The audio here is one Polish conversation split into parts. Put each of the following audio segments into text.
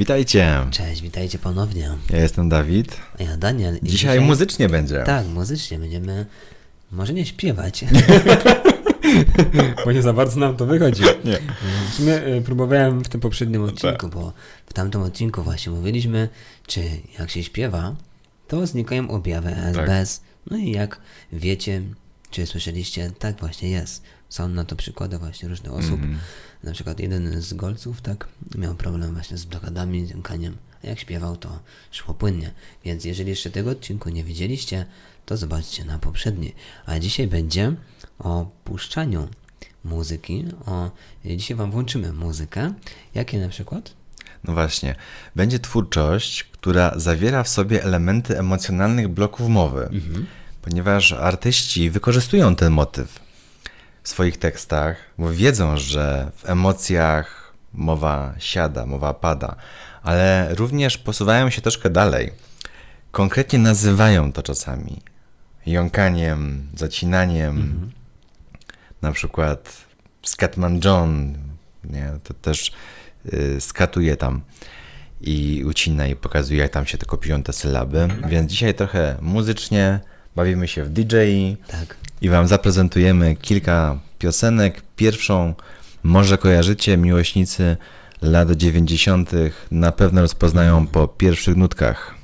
Witajcie. Cześć, witajcie ponownie. Ja jestem Dawid. A ja Daniel. I dzisiaj, dzisiaj muzycznie będzie. Tak, muzycznie będziemy może nie śpiewać. bo nie za bardzo nam to wychodzi. Nie. W sumie y, próbowałem w tym poprzednim odcinku, tak. bo w tamtym odcinku właśnie mówiliśmy, czy jak się śpiewa, to znikają objawy SBS. Tak. No i jak wiecie, czy słyszeliście, tak właśnie jest. Są na to przykłady właśnie różnych osób. Mm. Na przykład jeden z golców, tak, miał problem właśnie z blokadami, jąkaniem. A jak śpiewał, to szło płynnie. Więc jeżeli jeszcze tego odcinku nie widzieliście, to zobaczcie na poprzedni. A dzisiaj będzie o puszczaniu muzyki. O, dzisiaj Wam włączymy muzykę. Jakie na przykład? No właśnie. Będzie twórczość, która zawiera w sobie elementy emocjonalnych bloków mowy, mhm. Ponieważ artyści wykorzystują ten motyw w swoich tekstach, bo wiedzą, że w emocjach mowa siada, mowa pada, ale również posuwają się troszkę dalej. Konkretnie nazywają to czasami jąkaniem, zacinaniem. Mhm. Na przykład Scatman John, nie, to też y, skatuje tam i ucina i pokazuje, jak tam się tylko piją te sylaby. Więc dzisiaj trochę muzycznie bawimy się w DJ tak. i Wam zaprezentujemy kilka piosenek. Pierwszą może kojarzycie, miłośnicy lat 90. na pewno rozpoznają po pierwszych nutkach.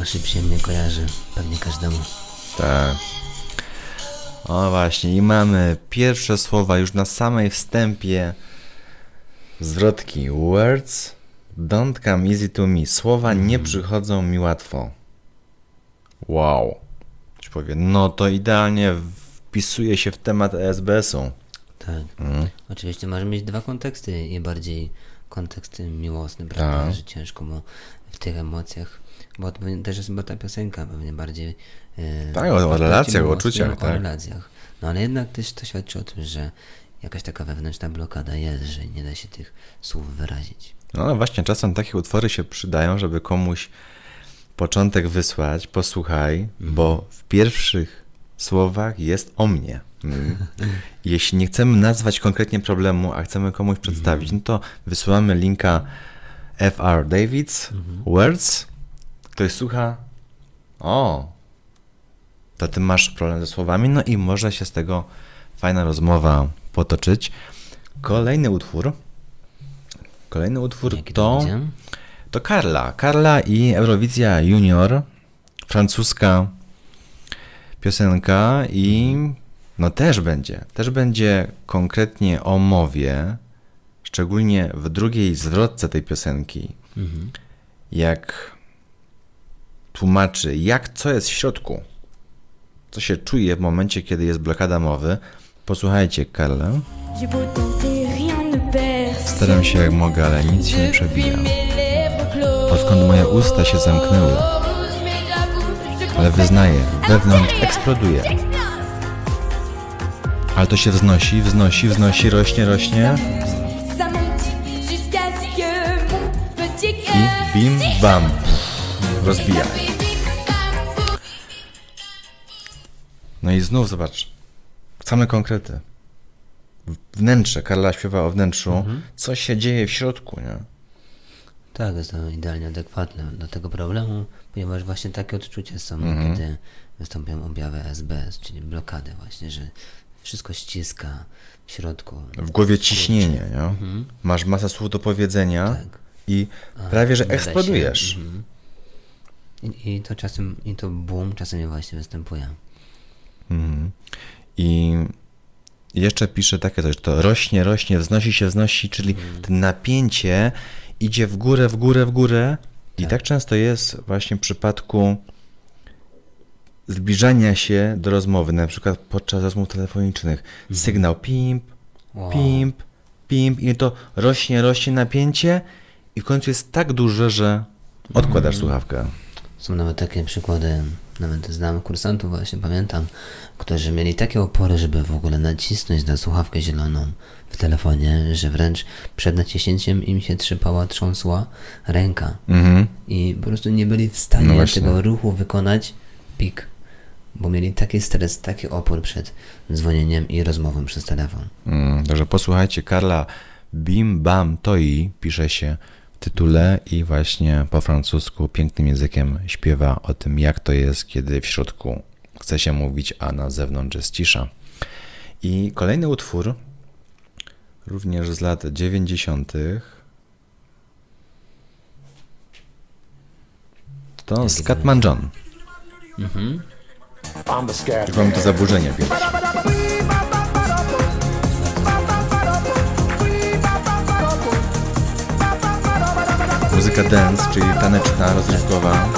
Aż przyjemnie kojarzy pewnie każdemu. Tak. O właśnie, i mamy pierwsze słowa już na samej wstępie zwrotki. Words don't come easy to me. Słowa nie przychodzą mi łatwo. Wow. Ci powie, no to idealnie wpisuje się w temat ESBS-u. Tak. Mm. Oczywiście może mieć dwa konteksty i bardziej kontekst miłosny, prawda? Tak. Że ciężko mu w tych emocjach, bo to też jest chyba ta piosenka pewnie bardziej e, tak, o, o relacjach, o uczuciach, o tak. relacjach. No ale jednak też to świadczy o tym, że jakaś taka wewnętrzna blokada jest, że nie da się tych słów wyrazić. No właśnie, czasem takie utwory się przydają, żeby komuś początek wysłać, posłuchaj, mm. bo w pierwszych słowach jest o mnie. Mm. Jeśli nie chcemy nazwać konkretnie problemu, a chcemy komuś przedstawić, mm. no to wysyłamy linka FR Davids mm. Words. Ktoś słucha, o, to ty masz problem ze słowami, no i może się z tego fajna rozmowa potoczyć. Kolejny utwór. Kolejny utwór Jaki to, to Karla. Karla i Eurowizja Junior. Francuska piosenka i no też będzie. Też będzie konkretnie o mowie, szczególnie w drugiej zwrotce tej piosenki. Mhm. Jak tłumaczy, jak co jest w środku. Co się czuje w momencie, kiedy jest blokada mowy. Posłuchajcie, Karla. Staram się jak mogę, ale nic się nie przebija. Odkąd moje usta się zamknęły. Ale wyznaję, wewnątrz eksploduje. Ale to się wznosi, wznosi, wznosi, rośnie, rośnie. I bim, bam. Rozbija. No i znów zobacz. Same konkrety wnętrze, Karla śpiewa o wnętrzu, mhm. co się dzieje w środku, nie? Tak, jest to idealnie adekwatne do tego problemu, ponieważ właśnie takie odczucia są, mhm. kiedy wystąpią objawy SBS, czyli blokady właśnie, że wszystko ściska w środku. W głowie ciśnienie, nie? Mhm. Masz masę słów do powiedzenia tak. i A, prawie, że eksplodujesz. Mhm. I, I, to czasem, i to boom czasem właśnie występuje. Mhm. I jeszcze pisze takie coś, to rośnie, rośnie, wznosi się, wznosi, czyli mm. to napięcie idzie w górę, w górę, w górę. I tak. tak często jest właśnie w przypadku zbliżania się do rozmowy, na przykład podczas rozmów telefonicznych. Mm. Sygnał pimp, wow. pimp, pimp i to rośnie, rośnie napięcie i w końcu jest tak duże, że odkładasz mm. słuchawkę. Są nawet takie przykłady, nawet znam kursantów właśnie, pamiętam, którzy mieli takie opory, żeby w ogóle nacisnąć na słuchawkę zieloną w telefonie, że wręcz przed naciśnięciem im się trzypała, trząsła ręka. Mhm. I po prostu nie byli w stanie no tego ruchu wykonać. Pik. bo mieli taki stres, taki opór przed dzwonieniem i rozmową przez telefon. Mm, także posłuchajcie, Karla Bim Bam Toi pisze się tytule i właśnie po francusku pięknym językiem śpiewa o tym, jak to jest, kiedy w środku chce się mówić, a na zewnątrz jest cisza. I kolejny utwór, również z lat 90. To Scatman John. Jak wam to zaburzenie pierwsze. Muzyka dance, czyli taneczna, rozrywkowa,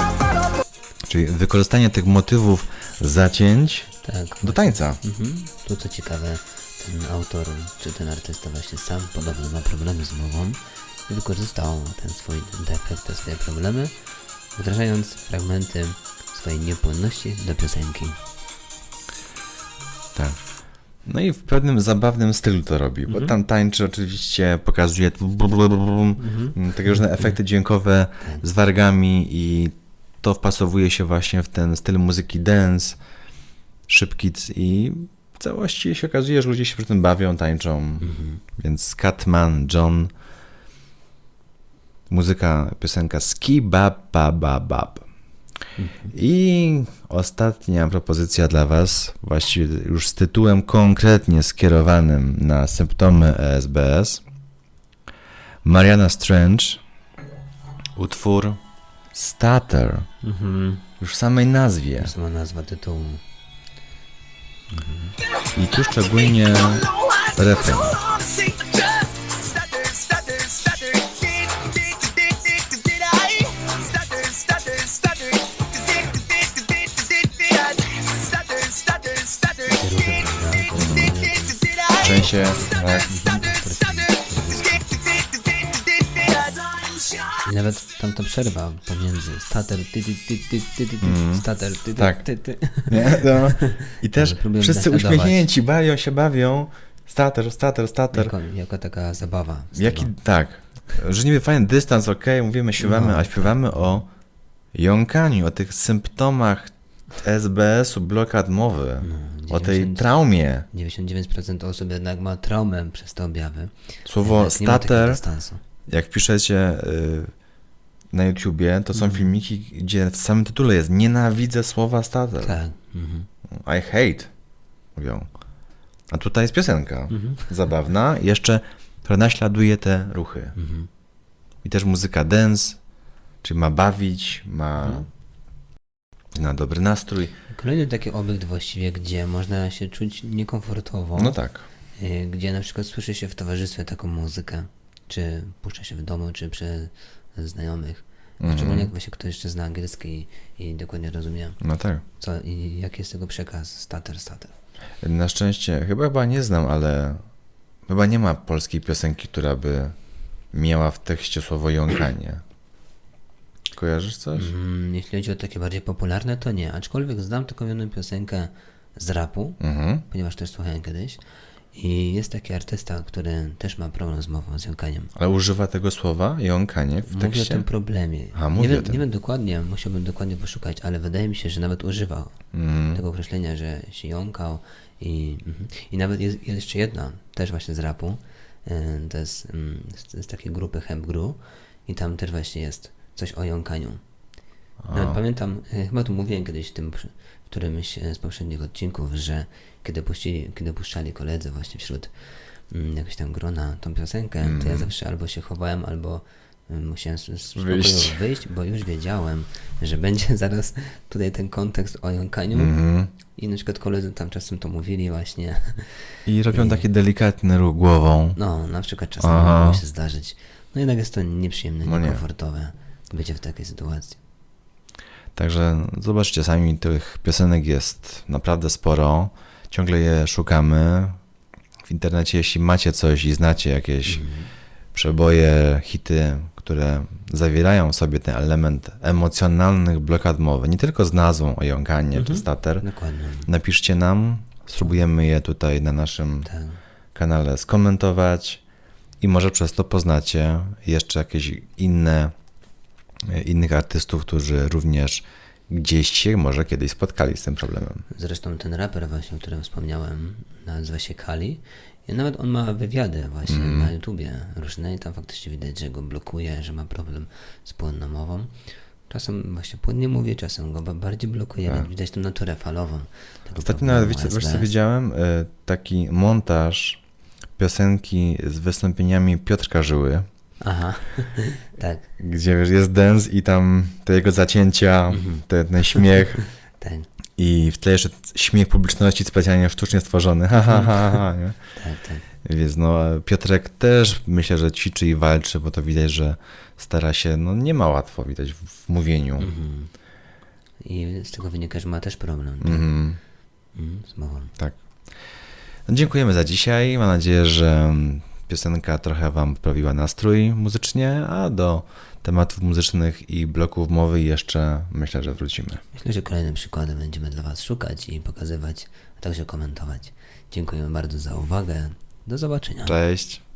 czyli wykorzystanie tych motywów zacięć Tak. do tańca. Mhm. Tu co ciekawe, ten autor, czy ten artysta właśnie sam podobno ma problemy z mową i wykorzystał ten swój defekt, te swoje problemy, wdrażając fragmenty swojej niepłynności do piosenki. Tak. No i w pewnym zabawnym stylu to robi, bo tam tańczy oczywiście, pokazuje takie różne efekty dźwiękowe z wargami i to wpasowuje się właśnie w ten styl muzyki dance, szybki c- i w całości się okazuje, że ludzie się przy tym bawią, tańczą. Więc Scatman, John, muzyka, piosenka Ski Bab Bab Bab Bab. I ostatnia propozycja dla Was, właściwie już z tytułem konkretnie skierowanym na symptomy ESBS. Mariana Strange, utwór Stutter. Już w samej nazwie. To sama nazwa tytułu. I tu szczególnie refren. Tak, I nawet tam ta przerwa pomiędzy stater, ty, ty, ty, ty, ty, ty, ty, stater, ty, ty, Tak. ty, ty. nie? No. I też wszyscy uśmiechnięci, bawią się, bawią. Stater, stater, stater. Jako, jako taka zabawa. Jaki, tego. tak, że niby fajny dystans, ok, mówimy, śpiewamy, No, a śpiewamy o jąkaniu, o tych symptomach SBS-u, blokad mowy, o tej 90 traumie. 99% osób jednak ma traumę przez te objawy. Słowo stater, jak piszecie y, na YouTubie, to są Mhm. filmiki, gdzie w samym tytule jest nienawidzę słowa stater. Tak. Mhm. I hate, mówią. A tutaj jest piosenka Mhm. zabawna, jeszcze, która naśladuje te ruchy. Mhm. I też muzyka dance, czyli ma bawić, ma Mhm. Na dobry nastrój. Kolejny taki obiekt właściwie, gdzie można się czuć niekomfortowo. No tak. y, Gdzie na przykład słyszy się w towarzystwie taką muzykę. Czy puszcza się w domu, czy przy znajomych. Mhm. Szczególnie jak właśnie ktoś jeszcze zna angielski i, i dokładnie rozumie, No tak. co i jaki jest tego przekaz. Stater, stater. Na szczęście, chyba chyba nie znam, ale chyba nie ma polskiej piosenki, która by miała w tekście słowo jąkanie. Kojarzysz coś? Mm, jeśli chodzi o takie bardziej popularne, to nie. Aczkolwiek znam taką jedną piosenkę z rapu, Mhm. ponieważ też słuchałem kiedyś. I jest taki artysta, który też ma problem z mową, z jąkaniem. Ale używa tego słowa jąkanie w Mówi o tekście? tym problemie. A, nie, wiem, nie wiem dokładnie, musiałbym dokładnie poszukać, ale wydaje mi się, że nawet używał Mhm. tego określenia, że się jąkał. I, mhm. I nawet jest, jest jeszcze jedna, też właśnie z rapu. y, To jest mm, z, z takiej grupy Hemp Gru. I tam też właśnie jest coś o jąkaniu. Nawet pamiętam, y, chyba tu mówiłem kiedyś w tym, w którymś e, z poprzednich odcinków, że kiedy, puścili, kiedy puszczali koledzy właśnie wśród mm, jakoś tam grona tą piosenkę, to ja zawsze albo się chowałem, albo y, musiałem z, Wyjść. wyjść, bo już wiedziałem, że będzie zaraz tutaj ten kontekst o jąkaniu Mhm. i na przykład koledzy tam czasem to mówili właśnie, I robią taki delikatny ruch głową. no na przykład czasem mogło się zdarzyć. No jednak jest to nieprzyjemne, No nie. Bycie w takiej sytuacji. Także zobaczcie sami, tych piosenek jest naprawdę sporo. Ciągle je szukamy. W internecie, jeśli macie coś i znacie jakieś przeboje, hity, które zawierają w sobie ten element emocjonalnych blokad mowy, nie tylko z nazwą o jąkanie czy stater, Dokładnie. napiszcie nam, spróbujemy je tutaj na naszym Tak. kanale skomentować i może przez to poznacie jeszcze jakieś inne, innych artystów, którzy również gdzieś się może kiedyś spotkali z tym problemem. Zresztą ten raper właśnie, o którym wspomniałem, nazywa się Kali. I nawet on ma wywiady właśnie Mm. na YouTubie różne i tam faktycznie widać, że go blokuje, że ma problem z płynną mową. Czasem właśnie płynnie mówi, czasem go ba- bardziej blokuje, więc widać tą naturę falową. Ostatnio nawet, wiecie, wiesz co SBS. widziałem? Y, Taki montaż piosenki z wystąpieniami Piotrka Żyły, Aha, tak, gdzie wiesz, jest dance i tam te jego zacięcia, Mhm. te, ten śmiech tak, i w tle jeszcze śmiech publiczności specjalnie sztucznie stworzony. Ha, ha, ha, ha, nie? tak, tak. Więc no, Piotrek też myślę, że ćwiczy i walczy, bo to widać, że stara się, no nie ma łatwo widać w, w mówieniu. Mhm. I z tego wynika, że ma też problem tak? Mhm. Mhm, z mową. Tak. No, dziękujemy za dzisiaj. Mam nadzieję, że piosenka trochę Wam poprawiła nastrój muzycznie, a do tematów muzycznych i bloków mowy jeszcze myślę, że wrócimy. Myślę, że kolejne przykłady będziemy dla Was szukać i pokazywać, a także komentować. Dziękujemy bardzo za uwagę. Do zobaczenia. Cześć.